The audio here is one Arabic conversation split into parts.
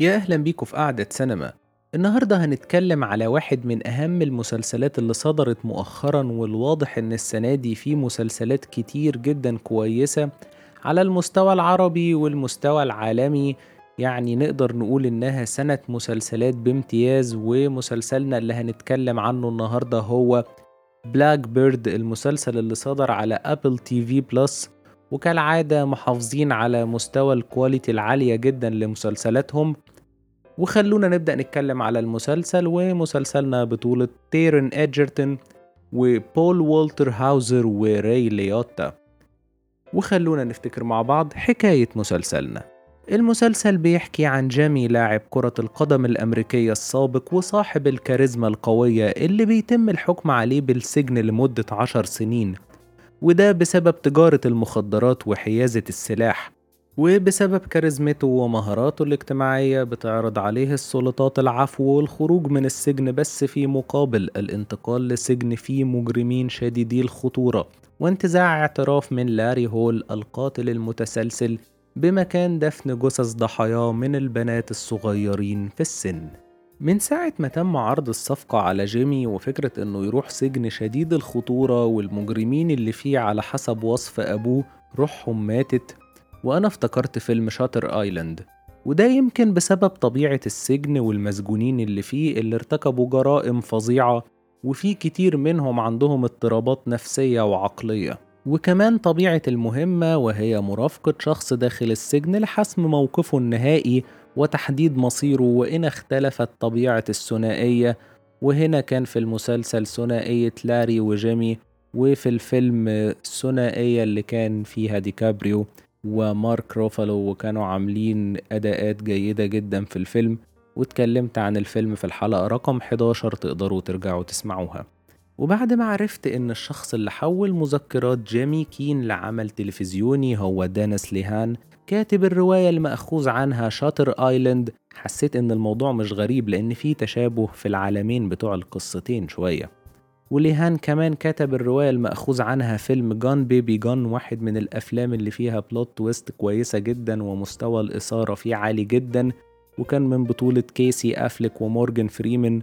يا أهلا بيكم في قعدة سينما. النهاردة هنتكلم على واحد من أهم المسلسلات اللي صدرت مؤخرا والواضح إن السنة دي في مسلسلات كتير جدا كويسة على المستوى العربي والمستوى العالمي. يعني نقدر نقول إنها سنة مسلسلات بامتياز ومسلسلنا اللي هنتكلم عنه النهاردة هو Black Bird المسلسل اللي صدر على Apple TV Plus وكالعادة محافظين على مستوى ال quality العالية جدا لمسلسلاتهم. وخلونا نبدأ نتكلم على المسلسل ومسلسلنا بطولة تيرن إدجرتون وبول والتر هاوزر وري ليوتا. وخلونا نفتكر مع بعض حكاية مسلسلنا. المسلسل بيحكي عن جيمي لاعب كرة القدم الأمريكية السابق وصاحب الكاريزما القوية اللي بيتم الحكم عليه بالسجن لمدة عشر سنين. وده بسبب تجارة المخدرات وحيازة السلاح وبسبب كاريزمته ومهاراته الاجتماعية بتعرض عليه السلطات العفو والخروج من السجن بس في مقابل الانتقال لسجن فيه مجرمين شديدي الخطورة وانتزاع اعتراف من لاري هول القاتل المتسلسل بمكان دفن جثث ضحاياه من البنات الصغيرين في السن. من ساعة ما تم عرض الصفقة على جيمي وفكرة إنه يروح سجن شديد الخطورة والمجرمين اللي فيه على حسب وصف أبوه روحهم ماتت. وأنا افتكرت فيلم شاتر آيلاند وده يمكن بسبب طبيعة السجن والمسجونين اللي فيه اللي ارتكبوا جرائم فظيعة وفي كتير منهم عندهم اضطرابات نفسية وعقلية. وكمان طبيعة المهمة وهي مرافقة شخص داخل السجن لحسم موقفه النهائي وتحديد مصيره وإن اختلفت طبيعة الثنائية. وهنا كان في المسلسل ثنائية لاري وجيمي وفي الفيلم الثنائية اللي كان فيها ديكابريو ومارك روفالو وكانوا عاملين أداءات جيدة جدا في الفيلم. واتكلمت عن الفيلم في الحلقة رقم 11 تقدروا ترجعوا تسمعوها. وبعد ما عرفت إن الشخص اللي حول مذكرات جيمي كين لعمل تلفزيوني هو دينيس ليهان كاتب الرواية المأخوذ عنها Shutter Island. حسيت إن الموضوع مش غريب لأن في تشابه في العالمين بتوع القصتين شوية. وليهان كمان كتب الرواية المأخوذ عنها فيلم Gone Baby Gone واحد من الأفلام اللي فيها plot twist كويسة جدا ومستوى الإثارة فيه عالي جدا. وكان من بطولة كيسي أفلك ومورجان فريمان.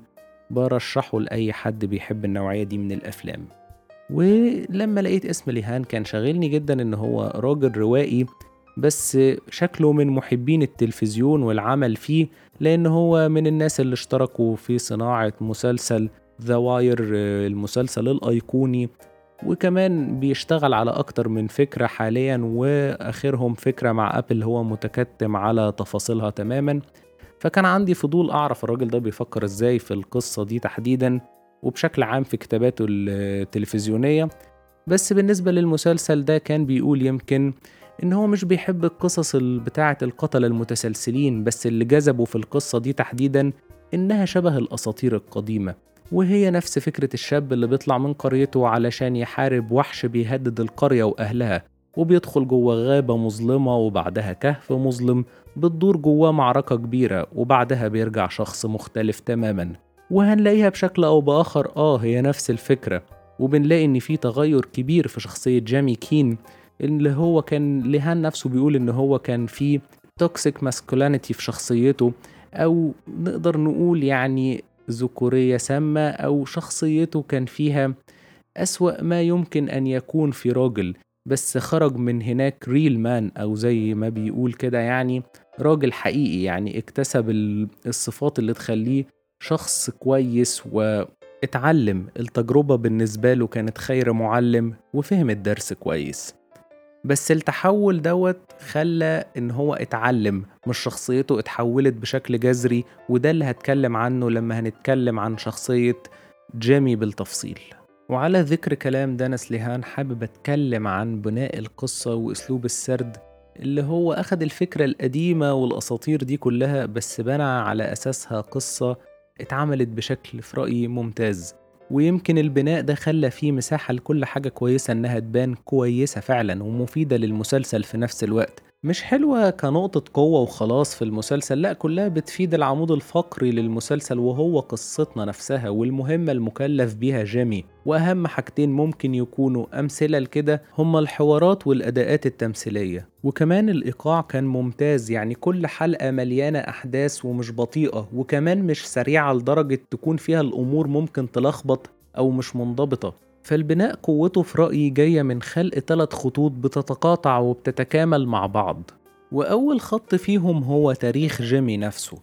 برشحه لأي حد بيحب النوعية دي من الأفلام. ولما لقيت اسم ليهان كان شاغلني جدا إن هو راجل روائي. بس شكله من محبين التلفزيون والعمل فيه لأن هو من الناس اللي اشتركوا في صناعة مسلسل The Wire المسلسل الأيقوني وكمان بيشتغل على أكتر من فكرة حاليا وآخرهم فكرة مع Apple هو متكتم على تفاصيلها تماما. فكان عندي فضول أعرف الراجل ده بيفكر إزاي في القصة دي تحديدا وبشكل عام في كتاباته التلفزيونية. بس بالنسبة للمسلسل ده كان بيقول يمكن إن هو مش بيحب القصص بتاعة القتلة المتسلسلين بس اللي جذبه في القصة دي تحديدا إنها شبه الأساطير القديمة. وهي نفس فكرة الشاب اللي بيطلع من قريته علشان يحارب وحش بيهدد القرية وأهلها وبيدخل جوه غابة مظلمة وبعدها كهف مظلم بتدور جواه معركة كبيرة وبعدها بيرجع شخص مختلف تماما. وهنلاقيها بشكل أو بآخر آه هي نفس الفكرة. وبنلاقي إن في تغير كبير في شخصية جامي كين اللي هو كان لهان نفسه بيقول إن هو كان في toxic masculinity في شخصيته أو نقدر نقول يعني ذكورية سامة أو شخصيته كان فيها أسوأ ما يمكن أن يكون في راجل بس خرج من هناك real man أو زي ما بيقول كده يعني راجل حقيقي يعني اكتسب الصفات اللي تخليه شخص كويس واتعلم. التجربة بالنسبة له كانت خير معلم وفهم الدرس كويس. بس التحول دوت خلى إن هو اتعلم مش شخصيته اتحولت بشكل جذري وده اللي هتكلم عنه لما هنتكلم عن شخصية جيمي بالتفصيل. وعلى ذكر كلام دانس ليهان حابب أتكلم عن بناء القصة وأسلوب السرد اللي هو أخد الفكرة القديمة والأساطير دي كلها بس بنى على أساسها قصة اتعملت بشكل في رأيي ممتاز. ويمكن البناء ده خلى فيه مساحة لكل حاجة كويسة إنها تبان كويسة فعلا ومفيدة للمسلسل في نفس الوقت. مش حلوة كنقطة قوة وخلاص في المسلسل لأ كلها بتفيد العمود الفقري للمسلسل وهو قصتنا نفسها والمهمة المكلف بيها جيمي. وأهم حاجتين ممكن يكونوا أمثلة لكده هما الحوارات والأداءات التمثيلية. وكمان الإيقاع كان ممتاز يعني كل حلقة مليانة أحداث ومش بطيئة. وكمان مش سريعة لدرجة تكون فيها الأمور ممكن تلخبط أو مش منضبطة. فالبناء قوته في رأيي جاية من خلق ثلاث خطوط بتتقاطع وبتتكامل مع بعض. وأول خط فيهم هو تاريخ جيمي نفسه.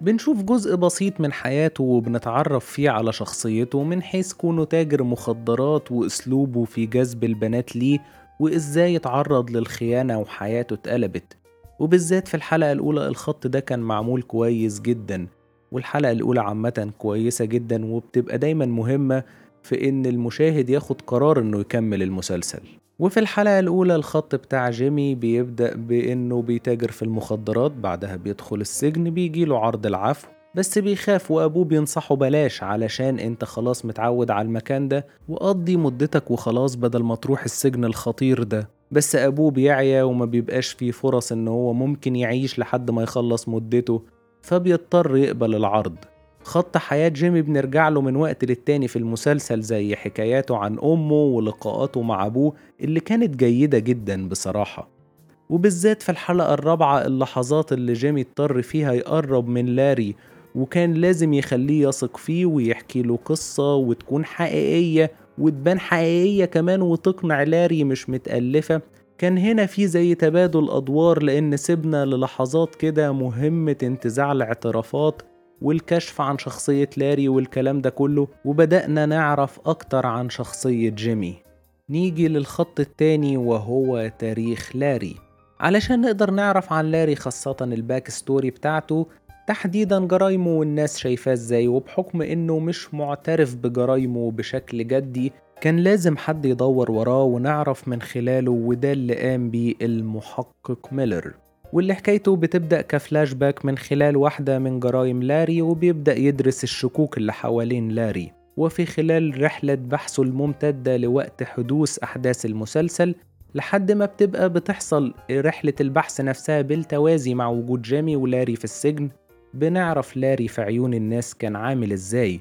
بنشوف جزء بسيط من حياته وبنتعرف فيه على شخصيته من حيث كونه تاجر مخدرات وأسلوبه في جذب البنات ليه وإزاي اتعرض للخيانة وحياته اتقلبت. وبالذات في الحلقة الأولى الخط ده كان معمول كويس جدا والحلقة الأولى عامة كويسة جدا وبتبقى دايما مهمة في إن المشاهد ياخد قرار إنه يكمل المسلسل. وفي الحلقة الأولى الخط بتاع جيمي بيبدأ بإنه بيتاجر في المخدرات بعدها بيدخل السجن بيجيله عرض العفو. بس بيخاف وأبوه بينصحه بلاش علشان أنت خلاص متعود على المكان ده وقضي مدتك وخلاص بدل ما تروح السجن الخطير ده. بس أبوه بيعيا وما بيبقاش فيه فرص إن هو ممكن يعيش لحد ما يخلص مدته فبيضطر يقبل العرض. خط حياة جيمي بنرجع له من وقت للتاني في المسلسل زي حكاياته عن أمه ولقاءاته مع أبوه اللي كانت جيدة جدا بصراحة. وبالذات في الحلقة الرابعة اللحظات اللي جيمي اضطر فيها يقرب من لاري وكان لازم يخليه يثق فيه ويحكي له قصة وتكون حقيقية وتبان حقيقية كمان وتقنع لاري مش متألفة. كان هنا في زي تبادل أدوار لأن سيبنا للحظات كده مهمة انتزاع الاعترافات والكشف عن شخصية لاري والكلام ده كله وبدأنا نعرف أكتر عن شخصية جيمي. نيجي للخط التاني وهو تاريخ لاري. علشان نقدر نعرف عن لاري خاصة ال backstory بتاعته تحديدا جرايمه والناس شايفاه إزاي وبحكم إنه مش معترف بجرايمه بشكل جدي كان لازم حد يدور وراه ونعرف من خلاله وده اللي قام بيه المحقق ميلر. واللي حكايته بتبدأ كفلاش باك من خلال واحدة من جرائم لاري وبيبدأ يدرس الشكوك اللي حوالين لاري. وفي خلال رحلة بحثه الممتدة لوقت حدوث أحداث المسلسل لحد ما بتبقى بتحصل رحلة البحث نفسها بالتوازي مع وجود جيمي ولاري في السجن بنعرف لاري في عيون الناس كان عامل إزاي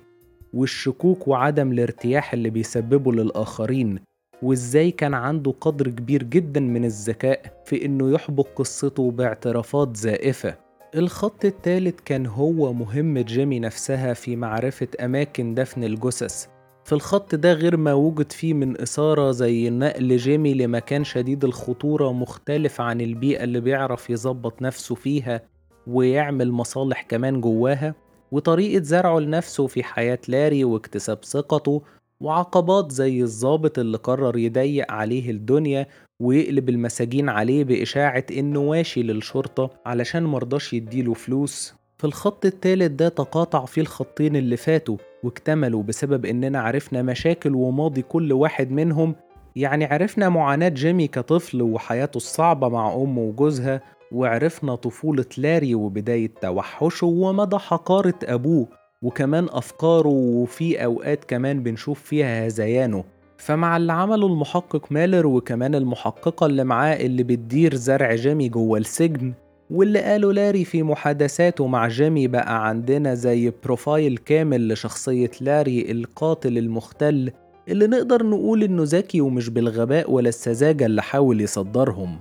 والشكوك وعدم الارتياح اللي بيسببه للآخرين. وإزاي كان عنده قدر كبير جدا من الذكاء في إنه يحبك قصته باعترافات زائفة. الخط الثالث كان هو مهمة جيمي نفسها في معرفة أماكن دفن الجثث. في الخط ده غير ما وجد فيه من إثارة زي نقل جيمي لمكان شديد الخطورة مختلف عن البيئة اللي بيعرف يظبط نفسه فيها ويعمل مصالح كمان جواها وطريقة زرعه لنفسه في حياة لاري واكتساب ثقته وعقبات زي الظابط اللي قرر يضيق عليه الدنيا ويقلب المساجين عليه بإشاعة إنه واشي للشرطة علشان مرضاش يديله فلوس. في الخط التالت ده تقاطع فيه الخطين اللي فاتوا واكتملوا بسبب إننا عرفنا مشاكل وماضي كل واحد منهم. يعني عرفنا معاناة جيمي كطفل وحياته الصعبة مع أمه وجوزها وعرفنا طفولة لاري وبداية توحشه ومدى حقارة أبوه. وكمان أفكاره وفي أوقات كمان بنشوف فيها هذيانه فمع اللي عمله المحقق مالر وكمان المحققة اللي معاه اللي بتدير زرع جيمي جوه السجن واللي قاله لاري في محادثاته مع جيمي بقى عندنا زي profile كامل لشخصية لاري القاتل المختل اللي نقدر نقول إنه ذكي ومش بالغباء ولا السذاجة اللي حاول يصدرهم.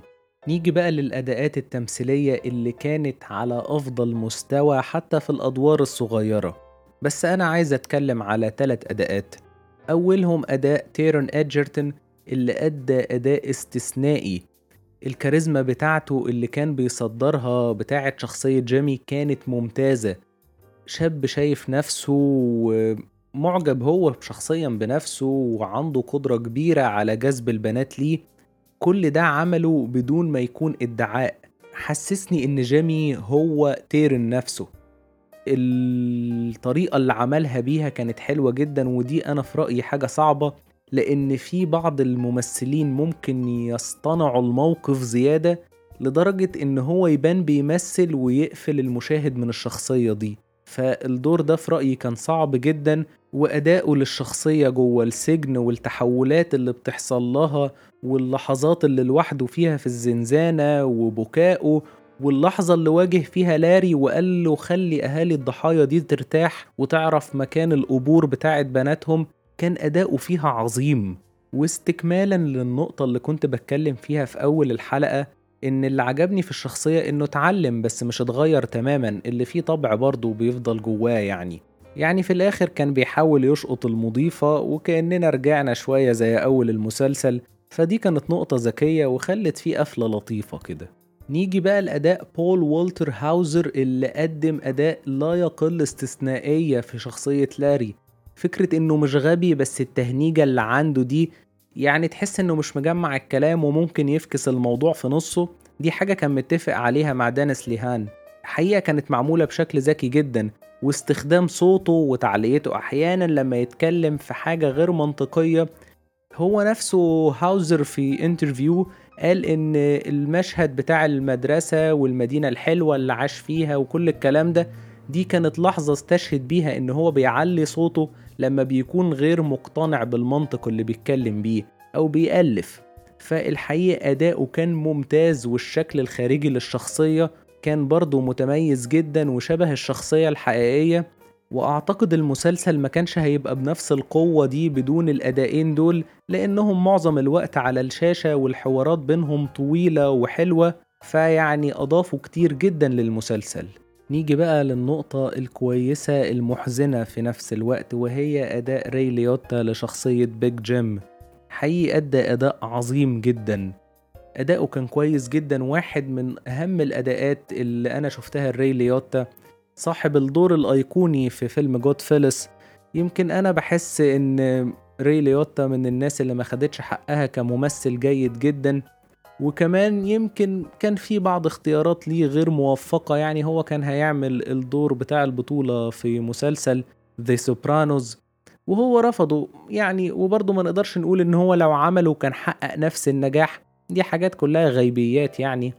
نيجي بقى للأداءات التمثيلية اللي كانت على أفضل مستوى حتى في الأدوار الصغيرة. بس أنا عايز أتكلم على تلات أداءات. أولهم أداء تيرون إدجرتون اللي أدى أداء استثنائي. الكاريزما بتاعته اللي كان بيصدرها بتاعة شخصية جيمي كانت ممتازة. شاب شايف نفسه ومعجب هو شخصيا بنفسه وعنده قدرة كبيرة على جذب البنات ليه. كل ده عمله بدون ما يكون ادعاء. حسسني إن جيمي هو تيرن نفسه. الطريقة اللي عملها بيها كانت حلوة جدا ودي أنا في رأيي حاجة صعبة لأن في بعض الممثلين ممكن يصطنعوا الموقف زيادة لدرجة إن هو يبان بيمثل ويقفل المشاهد من الشخصية دي. فالدور ده في رأيي كان صعب جدا وأدائه للشخصية جوه السجن والتحولات اللي بتحصل لها واللحظات اللي لوحده فيها في الزنزانة وبكائه واللحظة اللي واجه فيها لاري وقال له خلي أهالي الضحايا دي ترتاح وتعرف مكان القبور بتاعت بناتهم كان أداؤه فيها عظيم. واستكمالا للنقطة اللي كنت بتكلم فيها في أول الحلقة إن اللي عجبني في الشخصية إنه اتعلم بس مش اتغير تماما اللي فيه طبع برضه بيفضل جواه يعني. يعني في الآخر كان بيحاول يشقط المضيفة وكأننا رجعنا شوية زي أول المسلسل فدي كانت نقطة ذكية وخلت فيه قفلة لطيفة كده. نيجي بقى لأداء بول والتر هاوزر اللي قدم أداء لا يقل استثنائية في شخصية لاري. فكرة إنه مش غبي بس التهنيجة اللي عنده دي يعني تحس إنه مش مجمع الكلام وممكن يفكس الموضوع في نصه. دي حاجة كان متفق عليها مع دينيس ليهان. حقيقة كانت معمولة بشكل ذكي جدا واستخدام صوته وتعليته أحيانا لما يتكلم في حاجة غير منطقية هو نفسه هاوزر في interview قال إن المشهد بتاع المدرسة والمدينة الحلوة اللي عاش فيها وكل الكلام ده دي كانت لحظة استشهد بيها إن هو بيعلي صوته لما بيكون غير مقتنع بالمنطق اللي بيتكلم بيه أو بيألف. فالحقيقة أداؤه كان ممتاز والشكل الخارجي للشخصية كان برضه متميز جدا وشبه الشخصية الحقيقية. وأعتقد المسلسل ما كانش هيبقى بنفس القوة دي بدون الأدائين دول لأنهم معظم الوقت على الشاشة والحوارات بينهم طويلة وحلوة فيعني أضافوا كتير جدا للمسلسل. نيجي بقى للنقطة الكويسة المحزنة في نفس الوقت وهي أداء ري ليوتا لشخصية بيج جيم حقيقي أدى أداء عظيم جدا. أداؤه كان كويس جدا واحد من أهم الأداءات اللي أنا شفتها لري ليوتا. صاحب الدور الأيقوني في فيلم Goodfellas يمكن أنا بحس إن ري ليوتا من الناس اللي ما خدتش حقها كممثل جيد جدا. وكمان يمكن كان في بعض اختيارات ليه غير موفقة. يعني هو كان هيعمل الدور بتاع البطولة في مسلسل The Sopranos وهو رفضه. يعني وبرضه ما نقدرش نقول إن هو لو عمله كان حقق نفس النجاح. دي حاجات كلها غيبيات يعني.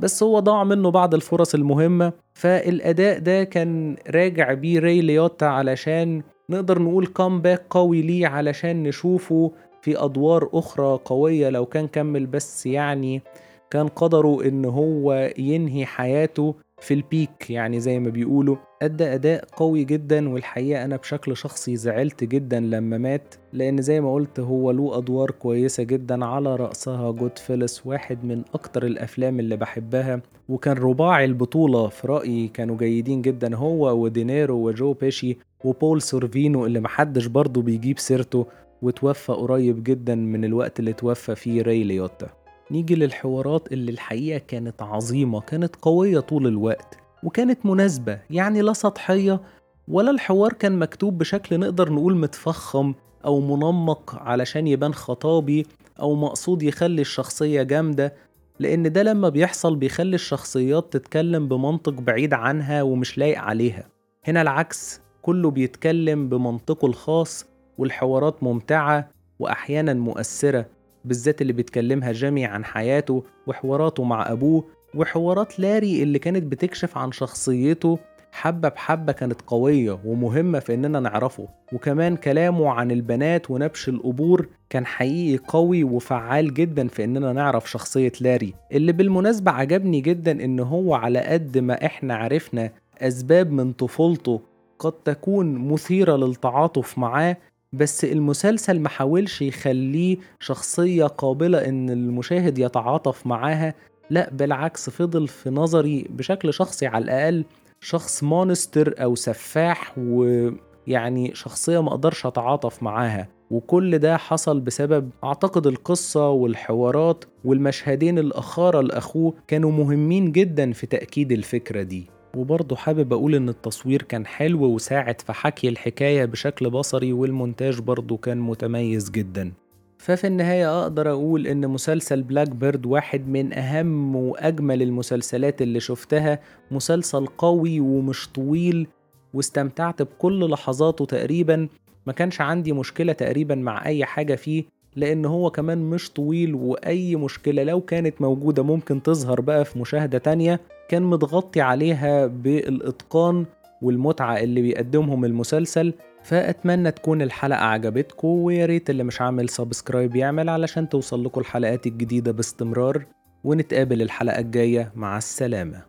بس هو ضاع منه بعض الفرص المهمة فالأداء ده كان راجع بيه ري ليوتا علشان نقدر نقول comeback قوي ليه علشان نشوفه في أدوار أخرى قوية لو كان كمل بس يعني كان قدره إن هو ينهي حياته. في ال peak يعني زي ما بيقولوا. أدى أداء قوي جدا والحقيقة أنا بشكل شخصي زعلت جدا لما مات لأن زي ما قلت هو له أدوار كويسة جدا على رأسها. Goodfellas واحد من أكتر الأفلام اللي بحبها وكان رباعي البطولة في رأيي كانوا جيدين جدا هو ودينيرو وجو بيشي وبول سورفينو اللي محدش برضه بيجيب سيرته وتوفى قريب جدا من الوقت اللي توفى فيه ري ليوتا. نيجي للحوارات اللي الحقيقة كانت عظيمة كانت قوية طول الوقت وكانت مناسبة يعني لا سطحية ولا الحوار كان مكتوب بشكل نقدر نقول متفخم أو منمق علشان يبان خطابي أو مقصود يخلي الشخصية جامدة لأن ده لما بيحصل بيخلي الشخصيات تتكلم بمنطق بعيد عنها ومش لايق عليها. هنا العكس كله بيتكلم بمنطقه الخاص والحوارات ممتعة وأحيانا مؤثرة. بالذات اللي بيتكلمها جيمي عن حياته وحواراته مع أبوه وحوارات لاري اللي كانت بتكشف عن شخصيته حبة بحبة كانت قوية ومهمة في إننا نعرفه. وكمان كلامه عن البنات ونبش القبور كان حقيقي قوي وفعال جدا في إننا نعرف شخصية لاري. اللي بالمناسبة عجبني جدا إن هو على قد ما إحنا عرفنا أسباب من طفولته قد تكون مثيرة للتعاطف معاه بس المسلسل محاولش يخليه شخصية قابلة إن المشاهد يتعاطف معاها. لا بالعكس فضل في نظري بشكل شخصي على الأقل شخص مونستر أو سفاح ويعني شخصية ما أقدرش أتعاطف معاها. وكل ده حصل بسبب أعتقد القصة والحوارات والمشهدين الأخارة لأخوه كانوا مهمين جدا في تأكيد الفكرة دي. وبرضه حابب أقول إن التصوير كان حلو وساعد في حكي الحكاية بشكل بصري والمونتاج برضه كان متميز جدا. ففي النهاية أقدر أقول إن مسلسل Black Bird واحد من أهم وأجمل المسلسلات اللي شفتها. مسلسل قوي ومش طويل واستمتعت بكل لحظاته تقريبا. ما كانش عندي مشكلة تقريبا مع أي حاجة فيه لأن هو كمان مش طويل وأي مشكلة لو كانت موجودة ممكن تظهر بقى في مشاهدة تانية. كان متغطي عليها بالإتقان والمتعة اللي بيقدمهم المسلسل فأتمنى تكون الحلقة عجبتكم وياريت اللي مش عامل سبسكرايب يعمل علشان توصل لكم الحلقات الجديدة باستمرار ونتقابل الحلقة الجاية مع السلامة.